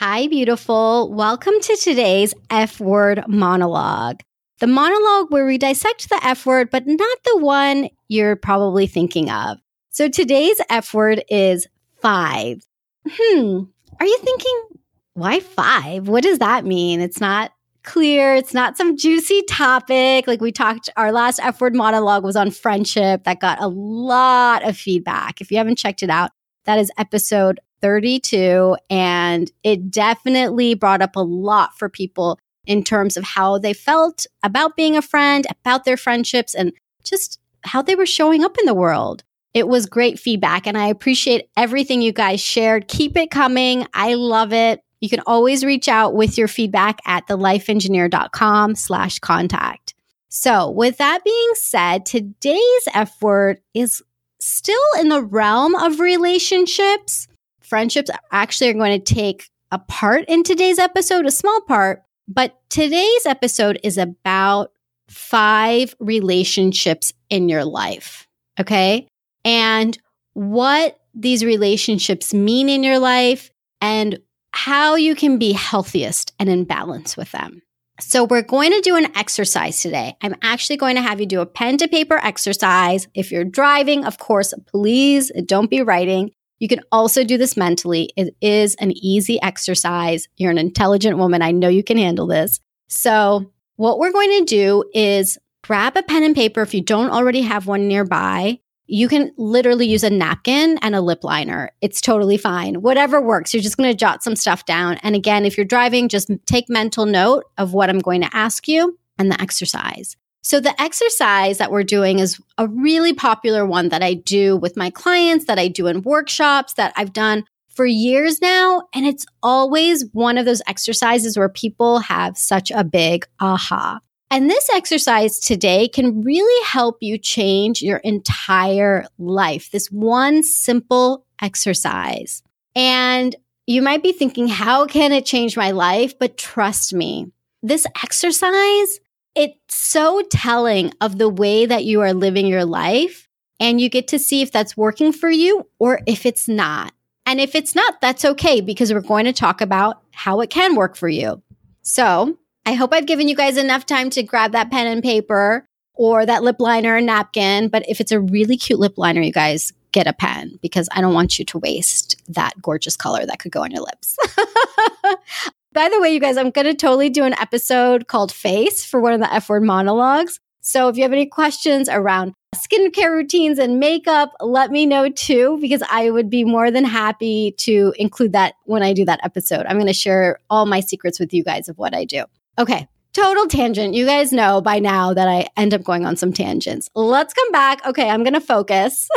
Hi, beautiful. Welcome to today's F word monologue. The monologue where we dissect the F word, but not the one you're probably thinking of. So today's F word is five. Hmm. Are you thinking, why five? What does that mean? It's not clear. It's not some juicy topic. Like we talked, our last F word monologue was on friendship that got a lot of feedback. If you haven't checked it out, that is episode 32. And it definitely brought up a lot for people in terms of how they felt about being a friend, about their friendships, and just how they were showing up in the world. It was great feedback, and I appreciate everything you guys shared. Keep it coming. I love it. You can always reach out with your feedback at thelifeengineer.com slash contact. So with that being said, today's F word is still in the realm of relationships, friendships actually are going to take a part in today's episode, a small part, but today's episode is about five relationships in your life. Okay. And what these relationships mean in your life and how you can be healthiest and in balance with them. So, we're going to do an exercise today. I'm actually going to have you do a pen to paper exercise. If you're driving, of course, please don't be writing. You can also do this mentally. It is an easy exercise. You're an intelligent woman. I know you can handle this. So, what we're going to do is grab a pen and paper if you don't already have one nearby. You can literally use a napkin and a lip liner. It's totally fine. Whatever works. You're just going to jot some stuff down. And again, if you're driving, just take mental note of what I'm going to ask you and the exercise. So, the exercise that we're doing is a really popular one that I do with my clients, that I do in workshops, that I've done for years now. And it's always one of those exercises where people have such a big aha. And this exercise today can really help you change your entire life. This one simple exercise. And you might be thinking, how can it change my life? But trust me, this exercise it's so telling of the way that you are living your life. And you get to see if that's working for you or if it's not. And if it's not, that's okay because we're going to talk about how it can work for you. So I hope I've given you guys enough time to grab that pen and paper or that lip liner and napkin. But if it's a really cute lip liner, you guys get a pen because I don't want you to waste that gorgeous color that could go on your lips. By the way, you guys, I'm going to totally do an episode called Face for one of the F word monologues. So if you have any questions around skincare routines and makeup, let me know too, because I would be more than happy to include that when I do that episode. I'm going to share all my secrets with you guys of what I do. Okay. Total tangent. You guys know by now that I end up going on some tangents. Let's come back. Okay. I'm going to focus.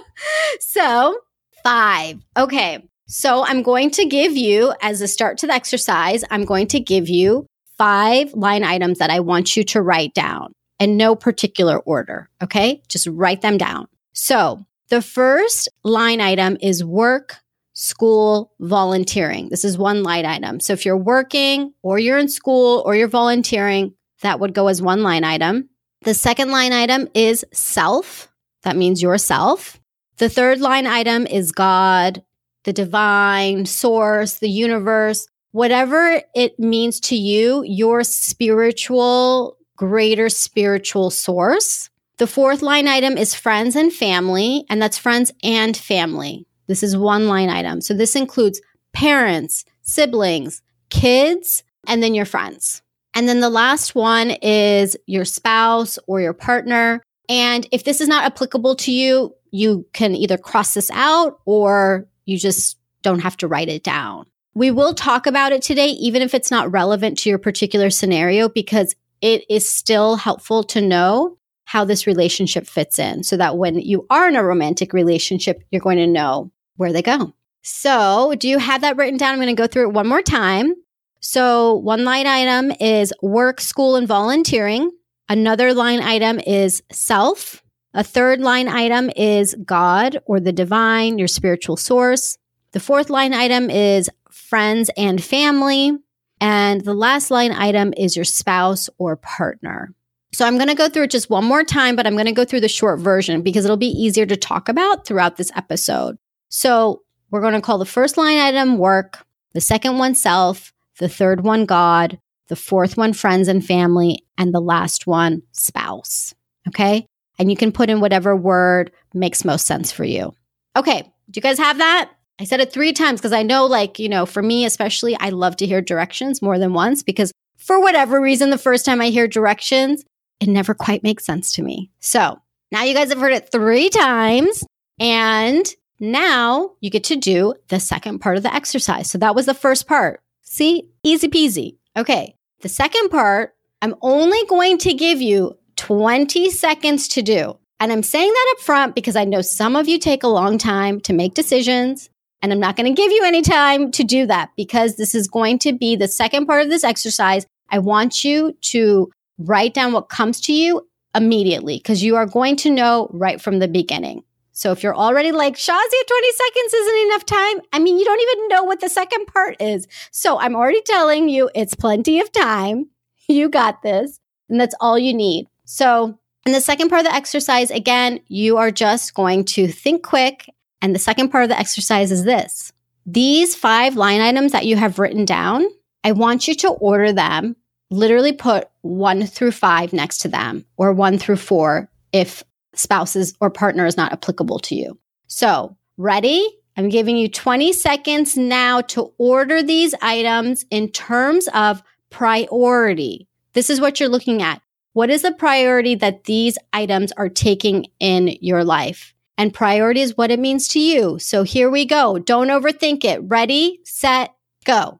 so, five. Okay. So I'm going to give you, as a start to the exercise, I'm going to give you five line items that I want you to write down in no particular order. Okay. Just write them down. So the first line item is work, school, volunteering. This is one line item. So if you're working or you're in school or you're volunteering, that would go as one line item. The second line item is self. That means yourself. The third line item is God, the divine source, the universe, whatever it means to you, your spiritual, greater spiritual source. The fourth line item is friends and family, and that's friends and family. This is one line item. So this includes parents, siblings, kids, and then your friends. And then the last one is your spouse or your partner. And if this is not applicable to you, you can either cross this out or you just don't have to write it down. We will talk about it today, even if it's not relevant to your particular scenario, because it is still helpful to know how this relationship fits in so that when you are in a romantic relationship, you're going to know where they go. So, do you have that written down? I'm going to go through it one more time. So, one line item is work, school, and volunteering. Another line item is self. A third line item is God or the divine, your spiritual source. The fourth line item is friends and family. And the last line item is your spouse or partner. So I'm going to go through it just one more time, but I'm going to go through the short version because it'll be easier to talk about throughout this episode. So we're going to call the first line item work, the second one, self, the third one, God, the fourth one, friends and family, and the last one, spouse. Okay. And you can put in whatever word makes most sense for you. Okay. Do you guys have that? I said it three times because I know, like, you know, for me especially, I love to hear directions more than once because for whatever reason, the first time I hear directions, it never quite makes sense to me. So now you guys have heard it three times. And now you get to do the second part of the exercise. So that was the first part. See, easy peasy. Okay. The second part, I'm only going to give you 20 seconds to do. And I'm saying that up front because I know some of you take a long time to make decisions. And I'm not going to give you any time to do that because this is going to be the second part of this exercise. I want you to write down what comes to you immediately because you are going to know right from the beginning. So if you're already like, Shazia, 20 seconds isn't enough time. I mean, you don't even know what the second part is. So I'm already telling you it's plenty of time. You got this. And that's all you need. So in the second part of the exercise, again, you are just going to think quick. And the second part of the exercise is this. These five line items that you have written down, I want you to order them, literally put one through five next to them or one through four if spouses or partner is not applicable to you. So, ready? I'm giving you 20 seconds now to order these items in terms of priority. This is what you're looking at. What is the priority that these items are taking in your life? And priority is what it means to you. So here we go. Don't overthink it. Ready, set, go.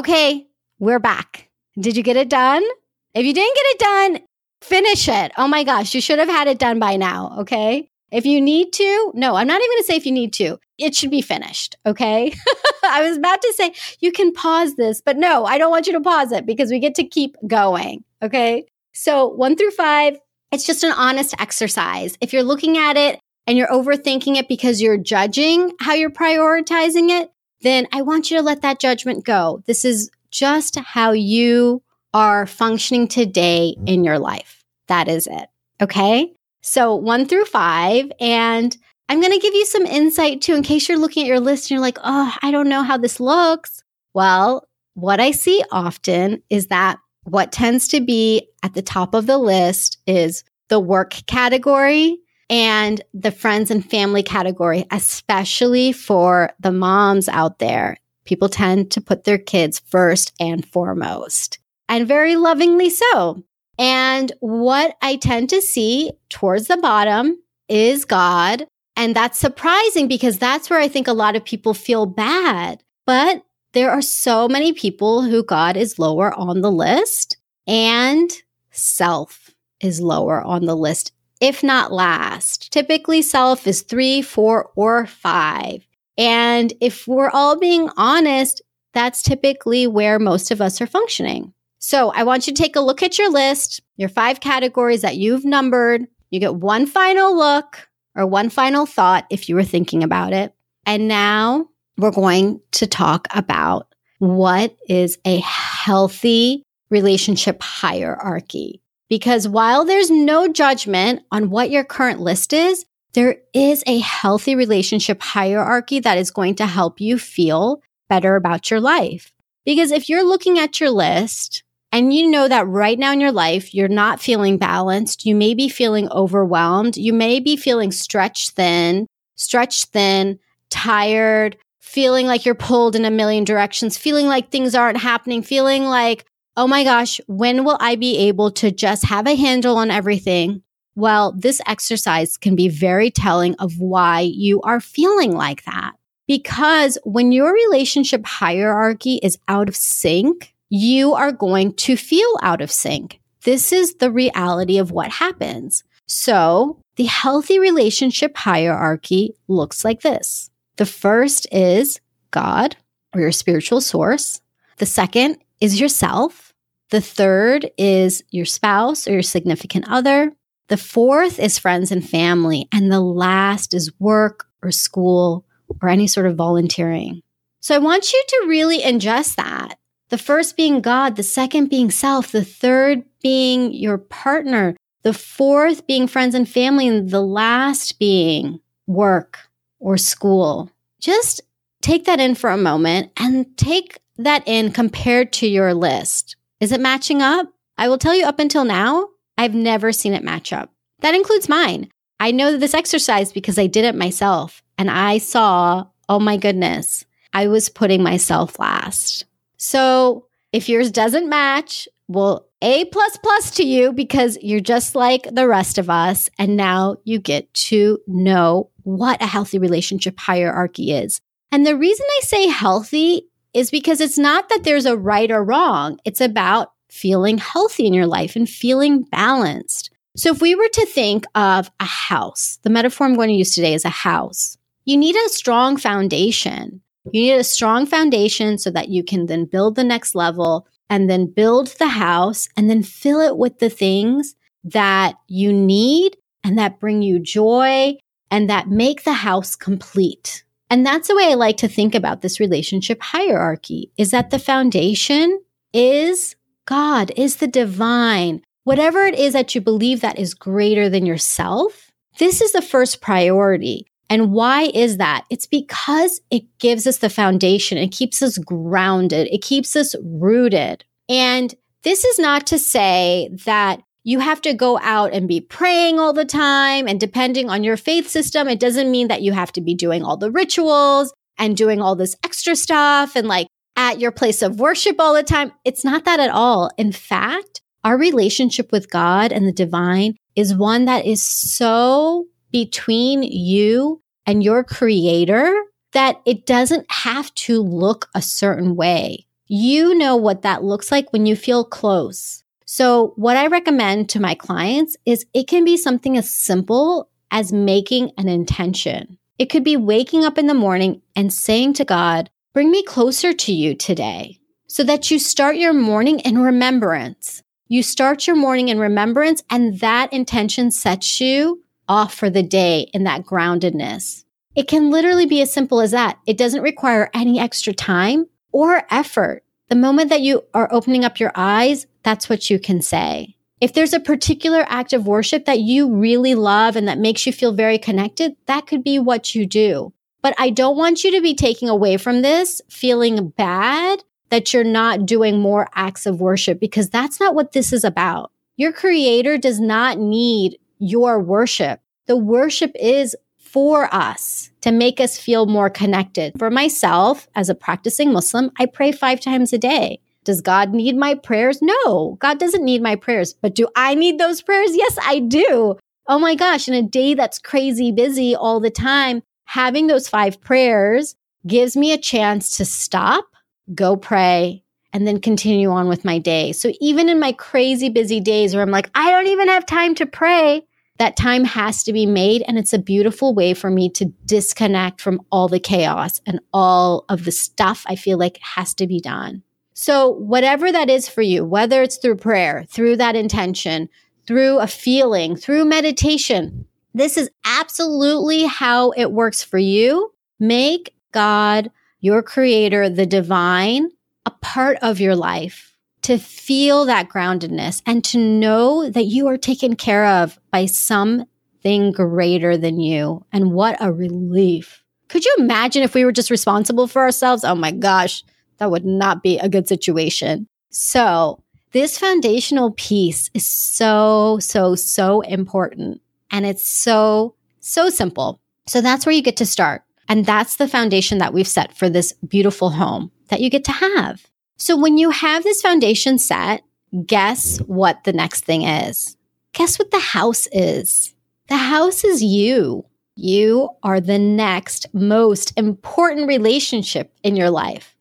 Okay, we're back. Did you get it done? If you didn't get it done, finish it. Oh my gosh, you should have had it done by now. Okay. If you need to, no, I'm not even going to say if you need to. It should be finished. Okay. I was about to say you can pause this, but no, I don't want you to pause it because we get to keep going. Okay. So one through five, it's just an honest exercise. If you're looking at it and you're overthinking it because you're judging how you're prioritizing it, then I want you to let that judgment go. This is just how you are functioning today mm-hmm. in your life. That is it. Okay. So one through five. And I'm going to give you some insight too, in case you're looking at your list and you're like, oh, I don't know how this looks. Well, what I see often is that what tends to be at the top of the list is the work category and the friends and family category, especially for the moms out there. People tend to put their kids first and foremost, and very lovingly so. And what I tend to see towards the bottom is God. And that's surprising because that's where I think a lot of people feel bad. But there are so many people who God is lower on the list, and self is lower on the list if not last. Typically, self is three, four, or five. And if we're all being honest, that's typically where most of us are functioning. So I want you to take a look at your list, your five categories that you've numbered. You get one final look or one final thought if you were thinking about it. And now we're going to talk about what is a healthy relationship hierarchy. Because while there's no judgment on what your current list is, there is a healthy relationship hierarchy that is going to help you feel better about your life. Because if you're looking at your list and you know that right now in your life, you're not feeling balanced, you may be feeling overwhelmed, you may be feeling stretched thin, stretched thin, tired, feeling like you're pulled in a million directions, feeling like things aren't happening, feeling like oh my gosh, when will I be able to just have a handle on everything? Well, this exercise can be very telling of why you are feeling like that. Because when your relationship hierarchy is out of sync, you are going to feel out of sync. This is the reality of what happens. So the healthy relationship hierarchy looks like this. The first is God or your spiritual source. The second is yourself. The third is your spouse or your significant other. The fourth is friends and family. And the last is work or school or any sort of volunteering. So I want you to really ingest that. The first being God, the second being self, the third being your partner, the fourth being friends and family, and the last being work or school. Just take that in for a moment and take that in compared to your list. Is it matching up? I will tell you up until now, I've never seen it match up. That includes mine. I know this exercise because I did it myself and I saw, oh my goodness, I was putting myself last. So if yours doesn't match, well, A plus plus to you because you're just like the rest of us. And now you get to know what a healthy relationship hierarchy is. And the reason I say healthy is because it's not that there's a right or wrong. It's about feeling healthy in your life and feeling balanced. So if we were to think of a house, the metaphor I'm going to use today is a house. You need a strong foundation. You need a strong foundation so that you can then build the next level and then build the house and then fill it with the things that you need and that bring you joy and that make the house complete. And that's the way I like to think about this relationship hierarchy is that the foundation is God, is the divine. Whatever it is that you believe that is greater than yourself, this is the first priority. And why is that? It's because it gives us the foundation. It keeps us grounded. It keeps us rooted. And this is not to say that you have to go out and be praying all the time. And depending on your faith system, it doesn't mean that you have to be doing all the rituals and doing all this extra stuff and like at your place of worship all the time. It's not that at all. In fact, our relationship with God and the divine is one that is so between you and your creator that it doesn't have to look a certain way. You know what that looks like when you feel close so what I recommend to my clients is it can be something as simple as making an intention. It could be waking up in the morning and saying to God, bring me closer to you today so that you start your morning in remembrance. You start your morning in remembrance and that intention sets you off for the day in that groundedness. It can literally be as simple as that. It doesn't require any extra time or effort. The moment that you are opening up your eyes, that's what you can say. If there's a particular act of worship that you really love and that makes you feel very connected, that could be what you do. But I don't want you to be taking away from this feeling bad that you're not doing more acts of worship because that's not what this is about. Your creator does not need your worship. The worship is for us to make us feel more connected. For myself, as a practicing Muslim, I pray five times a day. Does God need my prayers? No, God doesn't need my prayers. But do I need those prayers? Yes, I do. Oh my gosh, in a day that's crazy busy all the time, having those five prayers gives me a chance to stop, go pray, and then continue on with my day. So even in my crazy busy days where I'm like, I don't even have time to pray, that time has to be made. And it's a beautiful way for me to disconnect from all the chaos and all of the stuff I feel like has to be done. So, whatever that is for you, whether it's through prayer, through that intention, through a feeling, through meditation, this is absolutely how it works for you. Make God, your creator, the divine, a part of your life to feel that groundedness and to know that you are taken care of by something greater than you. And what a relief. Could you imagine if we were just responsible for ourselves? Oh my gosh, that would not be a good situation. So, this foundational piece is so, so, so important. And it's so, so simple. So, that's where you get to start. And that's the foundation that we've set for this beautiful home that you get to have. So, when you have this foundation set, guess what the next thing is? Guess what the house is? The house is you. You are the next most important relationship in your life.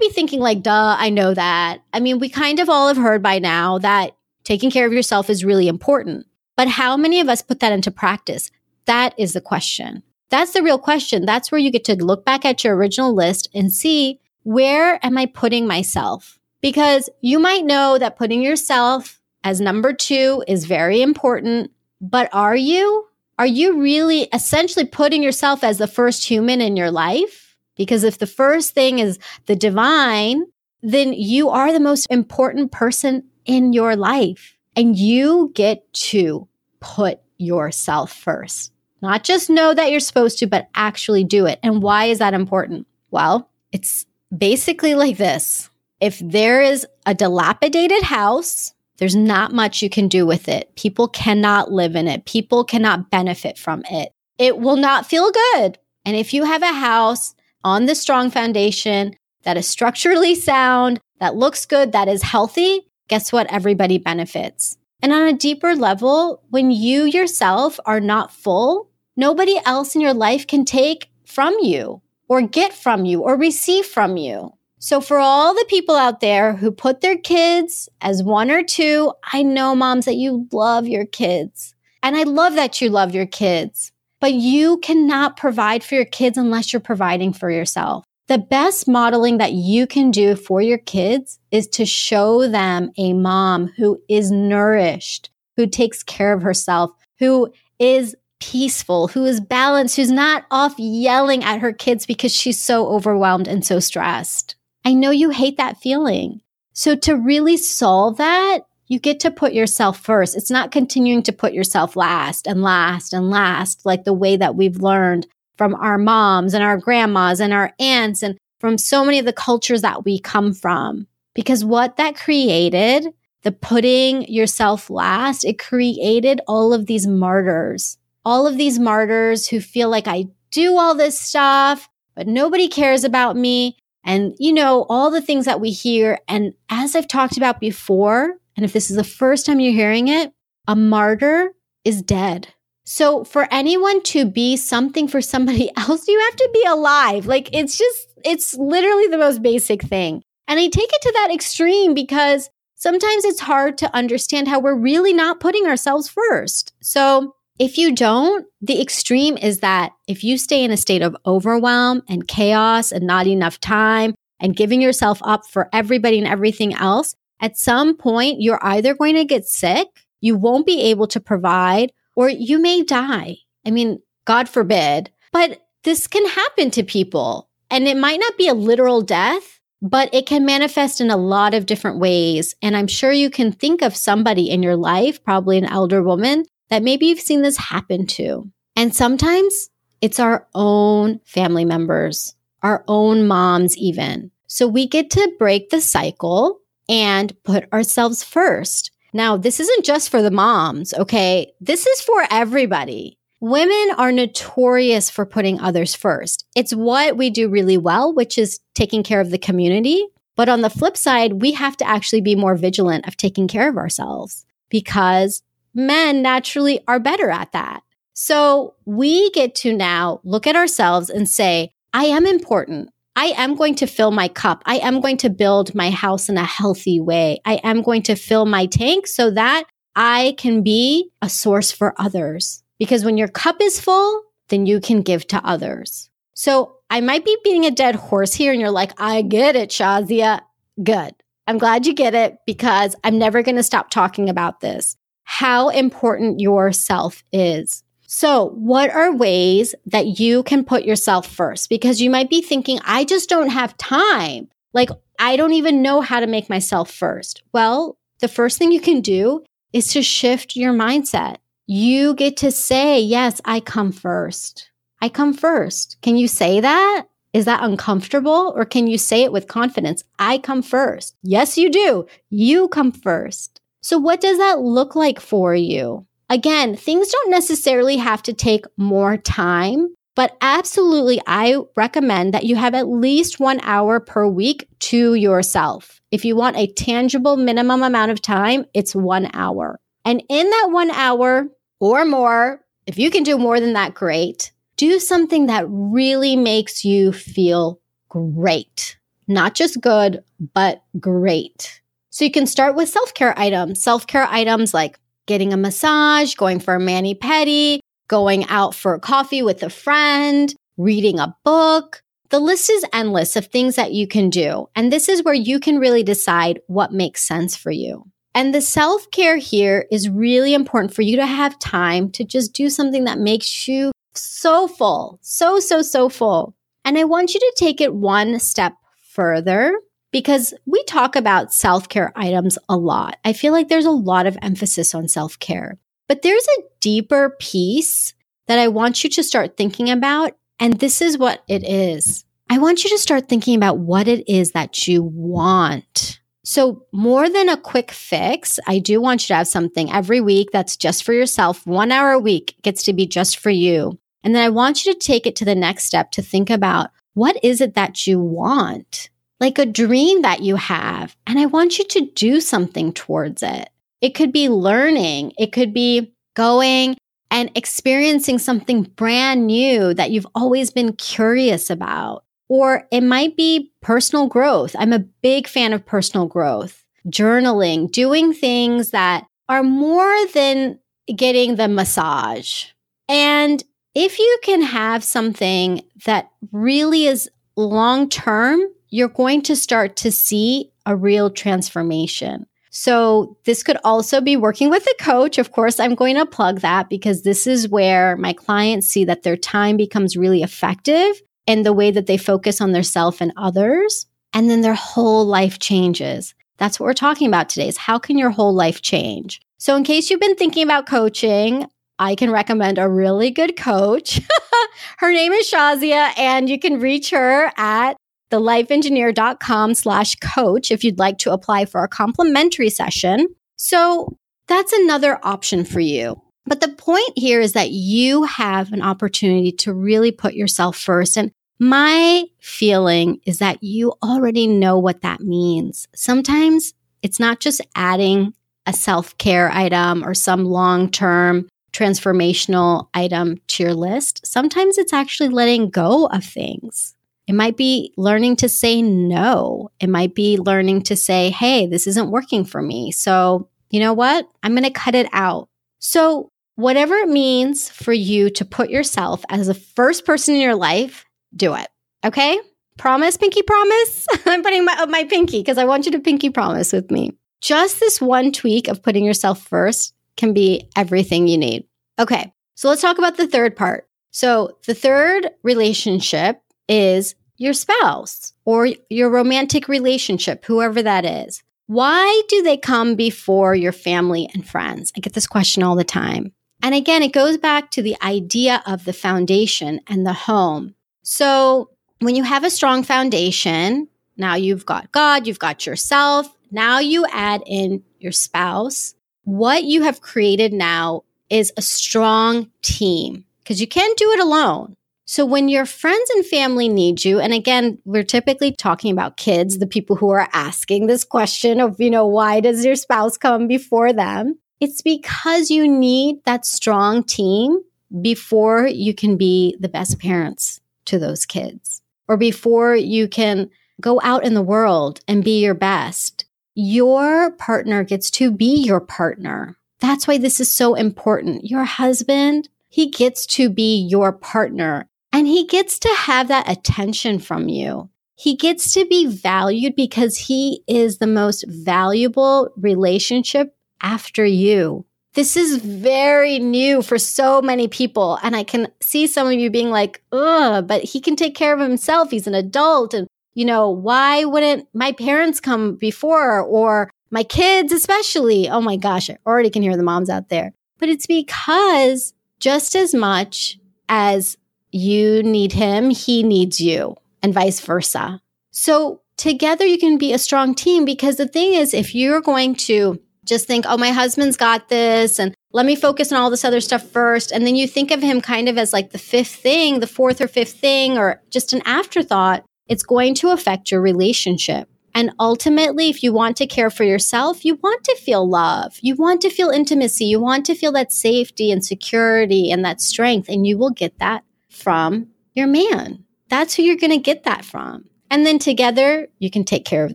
Be thinking, like, duh, I know that. I mean, we kind of all have heard by now that taking care of yourself is really important. But how many of us put that into practice? That is the question. That's the real question. That's where you get to look back at your original list and see where am I putting myself? Because you might know that putting yourself as number two is very important, but are you? Are you really essentially putting yourself as the first human in your life? Because if the first thing is the divine, then you are the most important person in your life and you get to put yourself first. Not just know that you're supposed to, but actually do it. And why is that important? Well, it's basically like this. If there is a dilapidated house, there's not much you can do with it. People cannot live in it. People cannot benefit from it. It will not feel good. And if you have a house on the strong foundation that is structurally sound, that looks good, that is healthy, guess what? Everybody benefits. And on a deeper level, when you yourself are not full, nobody else in your life can take from you or get from you or receive from you. So for all the people out there who put their kids as one or two, I know moms that you love your kids. And I love that you love your kids, but you cannot provide for your kids unless you're providing for yourself. The best modeling that you can do for your kids is to show them a mom who is nourished, who takes care of herself, who is peaceful, who is balanced, who's not off yelling at her kids because she's so overwhelmed and so stressed. I know you hate that feeling. So to really solve that, you get to put yourself first. It's not continuing to put yourself last and last and last, like the way that we've learned from our moms and our grandmas and our aunts and from so many of the cultures that we come from. Because what that created, the putting yourself last, it created all of these martyrs, all of these martyrs who feel like I do all this stuff, but nobody cares about me. And, you know, all the things that we hear. And as I've talked about before, and if this is the first time you're hearing it, a martyr is dead. So for anyone to be something for somebody else, you have to be alive. Like it's just, it's literally the most basic thing. And I take it to that extreme because sometimes it's hard to understand how we're really not putting ourselves first. So if you don't, the extreme is that if you stay in a state of overwhelm and chaos and not enough time and giving yourself up for everybody and everything else, at some point, you're either going to get sick, you won't be able to provide, or you may die. I mean, God forbid, but this can happen to people. And it might not be a literal death, but it can manifest in a lot of different ways. And I'm sure you can think of somebody in your life, probably an elder woman, that maybe you've seen this happen to. And sometimes it's our own family members, our own moms, even. So we get to break the cycle and put ourselves first. Now, this isn't just for the moms, okay? This is for everybody. Women are notorious for putting others first. It's what we do really well, which is taking care of the community. But on the flip side, we have to actually be more vigilant of taking care of ourselves because men naturally are better at that. So we get to now look at ourselves and say, I am important. I am going to fill my cup. I am going to build my house in a healthy way. I am going to fill my tank so that I can be a source for others. Because when your cup is full, then you can give to others. So I might be beating a dead horse here and you're like, I get it, Shazia. Good. I'm glad you get it because I'm never going to stop talking about this. How important yourself is. So, what are ways that you can put yourself first? Because you might be thinking, I just don't have time. Like, I don't even know how to make myself first. Well, the first thing you can do is to shift your mindset. You get to say, Yes, I come first. I come first. Can you say that? Is that uncomfortable? Or can you say it with confidence? I come first. Yes, you do. You come first. So, what does that look like for you? Again, things don't necessarily have to take more time, but absolutely, I recommend that you have at least one hour per week to yourself. If you want a tangible minimum amount of time, it's one hour. And in that one hour or more, if you can do more than that, great. Do something that really makes you feel great. Not just good, but great. So you can start with self care items. Self care items like getting a massage, going for a mani pedi, going out for coffee with a friend, reading a book. The list is endless of things that you can do. And this is where you can really decide what makes sense for you. And the self care here is really important for you to have time to just do something that makes you so full, so, so, so full. And I want you to take it one step further because we talk about self care items a lot. I feel like there's a lot of emphasis on self care, but there's a deeper piece that I want you to start thinking about. And this is what it is. I want you to start thinking about what it is that you want. So, more than a quick fix, I do want you to have something every week that's just for yourself. One hour a week gets to be just for you. And then I want you to take it to the next step to think about what is it that you want? Like a dream that you have. And I want you to do something towards it. It could be learning, it could be going and experiencing something brand new that you've always been curious about. Or it might be personal growth. I'm a big fan of personal growth, journaling, doing things that are more than getting the massage. And if you can have something that really is long term, you're going to start to see a real transformation. So, this could also be working with a coach. Of course, I'm going to plug that because this is where my clients see that their time becomes really effective and the way that they focus on their self and others. And then their whole life changes. That's what we're talking about today is how can your whole life change? So in case you've been thinking about coaching, I can recommend a really good coach. her name is Shazia and you can reach her at thelifeengineer.com slash coach if you'd like to apply for a complimentary session. So that's another option for you. But the point here is that you have an opportunity to really put yourself first. And my feeling is that you already know what that means. Sometimes it's not just adding a self care item or some long term transformational item to your list. Sometimes it's actually letting go of things. It might be learning to say no. It might be learning to say, hey, this isn't working for me. So, you know what? I'm going to cut it out. So, whatever it means for you to put yourself as the first person in your life do it. Okay? Promise, pinky promise. I'm putting my, my pinky because I want you to pinky promise with me. Just this one tweak of putting yourself first can be everything you need. Okay, so let's talk about the third part. So, the third relationship is your spouse or your romantic relationship, whoever that is. Why do they come before your family and friends? I get this question all the time. And again, it goes back to the idea of the foundation and the home. So when you have a strong foundation, now you've got God, you've got yourself, now you add in your spouse. What you have created now is a strong team because you can't do it alone. So when your friends and family need you, and again, we're typically talking about kids, the people who are asking this question of, you know, why does your spouse come before them? It's because you need that strong team before you can be the best parents to those kids or before you can go out in the world and be your best. Your partner gets to be your partner. That's why this is so important. Your husband, he gets to be your partner and he gets to have that attention from you. He gets to be valued because he is the most valuable relationship after you. This is very new for so many people. And I can see some of you being like, ugh, but he can take care of himself. He's an adult. And, you know, why wouldn't my parents come before or my kids, especially? Oh my gosh, I already can hear the moms out there. But it's because just as much as you need him, he needs you, and vice versa. So together you can be a strong team because the thing is, if you're going to just think, oh, my husband's got this and let me focus on all this other stuff first. And then you think of him kind of as like the fifth thing, the fourth or fifth thing, or just an afterthought. It's going to affect your relationship. And ultimately, if you want to care for yourself, you want to feel love. You want to feel intimacy. You want to feel that safety and security and that strength. And you will get that from your man. That's who you're going to get that from. And then together, you can take care of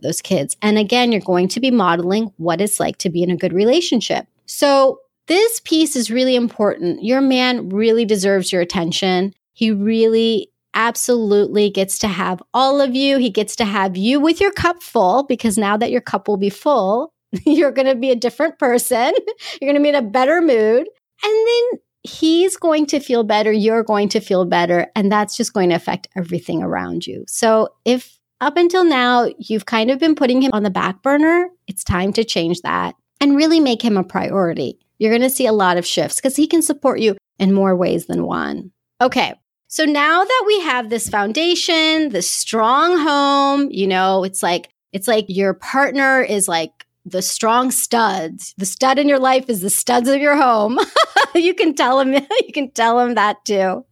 those kids. And again, you're going to be modeling what it's like to be in a good relationship. So this piece is really important. Your man really deserves your attention. He really absolutely gets to have all of you. He gets to have you with your cup full because now that your cup will be full, you're going to be a different person. You're going to be in a better mood. And then he's going to feel better. You're going to feel better. And that's just going to affect everything around you. So if up until now you've kind of been putting him on the back burner, it's time to change that and really make him a priority. You're going to see a lot of shifts because he can support you in more ways than one. Okay. So now that we have this foundation, this strong home, you know, it's like, it's like your partner is like the strong studs. The stud in your life is the studs of your home. you can tell him, you can tell him that too.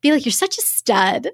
Be like, you're such a stud.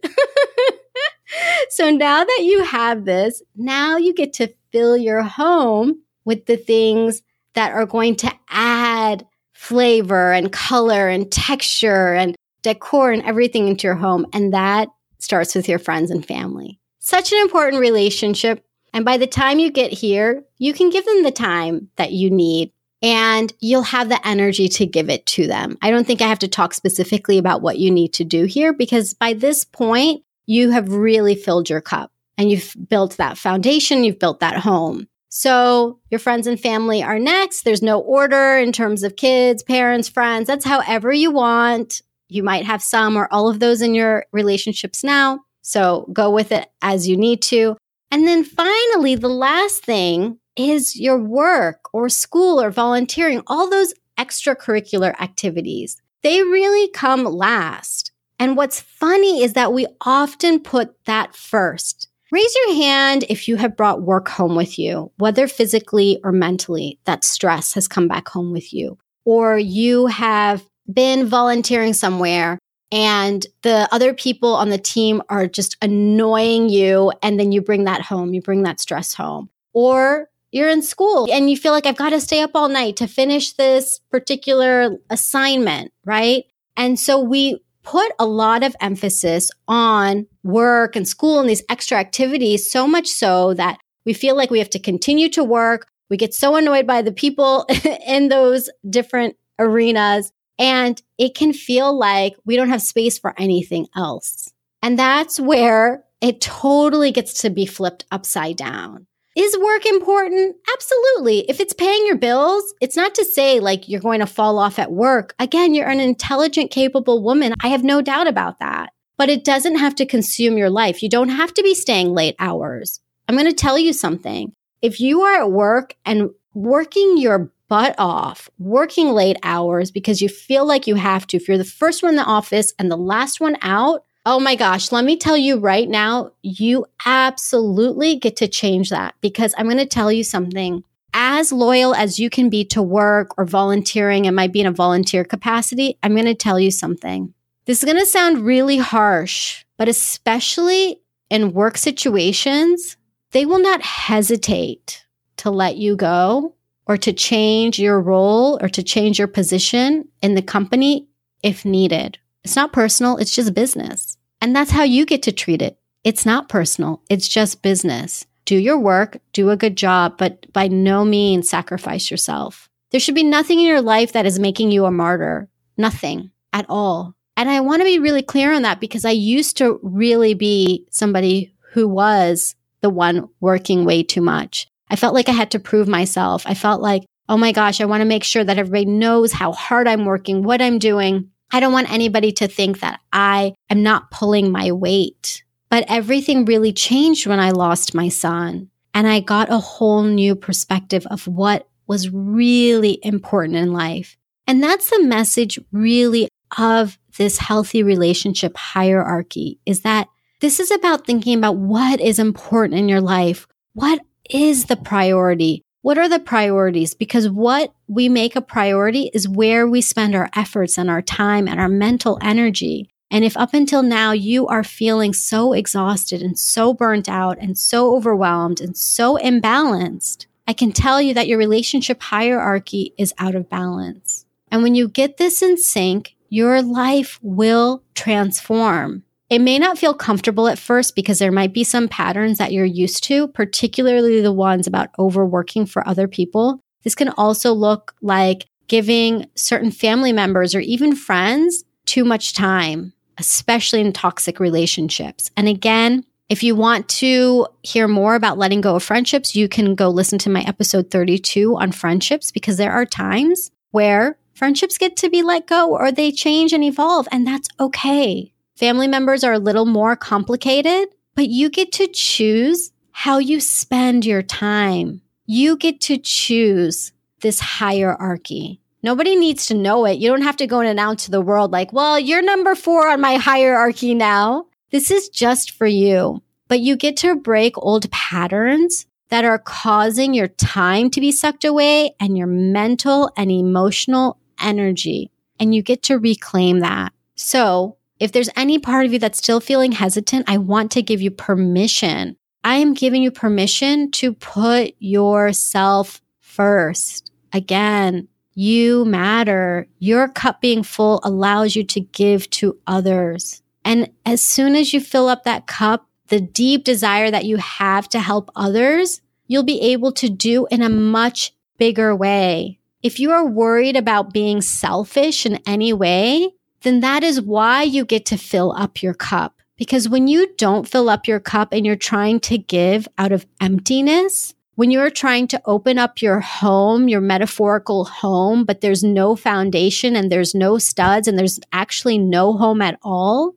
so now that you have this, now you get to fill your home with the things that are going to add flavor and color and texture and decor and everything into your home. And that starts with your friends and family. Such an important relationship. And by the time you get here, you can give them the time that you need and you'll have the energy to give it to them. I don't think I have to talk specifically about what you need to do here because by this point, you have really filled your cup and you've built that foundation, you've built that home. So your friends and family are next. There's no order in terms of kids, parents, friends. That's however you want. You might have some or all of those in your relationships now. So go with it as you need to. And then finally, the last thing is your work or school or volunteering, all those extracurricular activities. They really come last. And what's funny is that we often put that first. Raise your hand if you have brought work home with you, whether physically or mentally, that stress has come back home with you, or you have been volunteering somewhere and the other people on the team are just annoying you and then you bring that home you bring that stress home. Or you're in school and you feel like i've got to stay up all night to finish this particular assignment right? And so we put a lot of emphasis on work and school and these extra activities so much so that we feel like we have to continue to work. We get so annoyed by the people in those different arenas and it can feel like we don't have space for anything else. And that's where it totally gets to be flipped upside down. Is work important? Absolutely. If it's paying your bills, it's not to say like you're going to fall off at work. Again, you're an intelligent, capable woman. I have no doubt about that. But it doesn't have to consume your life. You don't have to be staying late hours. I'm going to tell you something. If you are at work and working your butt off, working late hours because you feel like you have to. If you're the first one in the office and the last one out, oh my gosh, let me tell you right now, you absolutely get to change that because I'm going to tell you something. As loyal as you can be to work or volunteering, it might be in a volunteer capacity. I'm going to tell you something. This is going to sound really harsh, but especially in work situations, they will not hesitate to let you go or to change your role or to change your position in the company if needed. It's not personal, it's just business. And that's how you get to treat it. It's not personal, it's just business. Do your work, do a good job, but by no means sacrifice yourself. There should be nothing in your life that is making you a martyr. Nothing at all. And I want to be really clear on that because I used to really be somebody who was the one working way too much. I felt like I had to prove myself. I felt like, oh my gosh, I want to make sure that everybody knows how hard I'm working, what I'm doing. I don't want anybody to think that I am not pulling my weight. But everything really changed when I lost my son. And I got a whole new perspective of what was really important in life. And that's the message really of this healthy relationship hierarchy is that this is about thinking about what is important in your life. What is the priority? What are the priorities? Because what we make a priority is where we spend our efforts and our time and our mental energy. And if up until now you are feeling so exhausted and so burnt out and so overwhelmed and so imbalanced, I can tell you that your relationship hierarchy is out of balance. And when you get this in sync, your life will transform. It may not feel comfortable at first because there might be some patterns that you're used to, particularly the ones about overworking for other people. This can also look like giving certain family members or even friends too much time, especially in toxic relationships. And again, if you want to hear more about letting go of friendships, you can go listen to my episode 32 on friendships because there are times where friendships get to be let go or they change and evolve, and that's okay. Family members are a little more complicated, but you get to choose how you spend your time. You get to choose this hierarchy. Nobody needs to know it. You don't have to go and announce to the world, like, well, you're number four on my hierarchy now. This is just for you. But you get to break old patterns that are causing your time to be sucked away and your mental and emotional energy. And you get to reclaim that. So if there's any part of you that's still feeling hesitant, I want to give you permission. I am giving you permission to put yourself first. Again, you matter. Your cup being full allows you to give to others. And as soon as you fill up that cup, the deep desire that you have to help others, you'll be able to do in a much bigger way. If you are worried about being selfish in any way, then that is why you get to fill up your cup. Because when you don't fill up your cup and you're trying to give out of emptiness, when you're trying to open up your home, your metaphorical home, but there's no foundation and there's no studs and there's actually no home at all,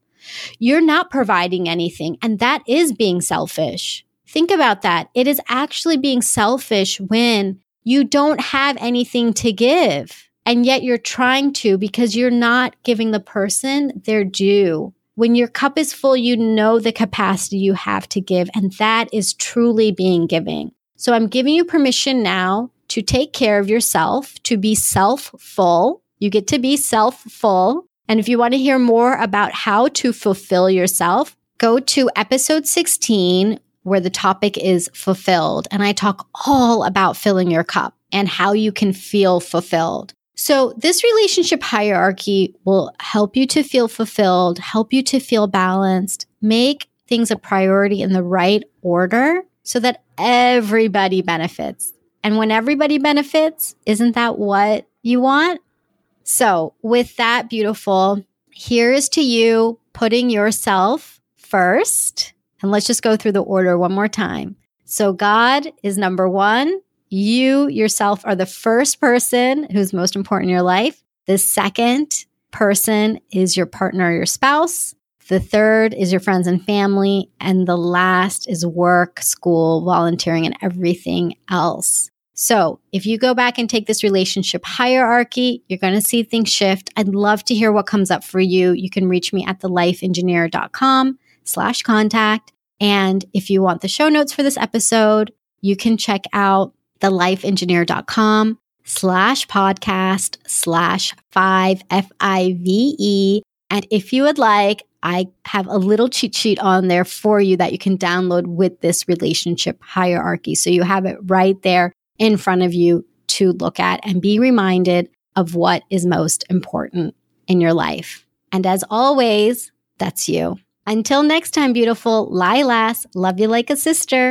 you're not providing anything. And that is being selfish. Think about that. It is actually being selfish when you don't have anything to give. And yet you're trying to because you're not giving the person their due. When your cup is full, you know the capacity you have to give. And that is truly being giving. So I'm giving you permission now to take care of yourself, to be self full. You get to be self full and if you want to hear more about how to fulfill yourself, go to episode 16, where the topic is fulfilled. And I talk all about filling your cup and how you can feel fulfilled. So, this relationship hierarchy will help you to feel fulfilled, help you to feel balanced, make things a priority in the right order so that everybody benefits. And when everybody benefits, isn't that what you want? So, with that, beautiful, here is to you putting yourself first. And let's just go through the order one more time. So, God is number one. You yourself are the first person who's most important in your life. The second person is your partner or your spouse. The third is your friends and family. And the last is work, school, volunteering, and everything else. So if you go back and take this relationship hierarchy, you're going to see things shift. I'd love to hear what comes up for you. You can reach me at thelifeengineer.com slash contact. And if you want the show notes for this episode, you can check out thelifeengineer.com slash podcast slash five F I V E. And if you would like, I have a little cheat sheet on there for you that you can download with this relationship hierarchy. So you have it right there in front of you to look at and be reminded of what is most important in your life. And as always, that's you. Until next time, beautiful Lilas, love you like a sister.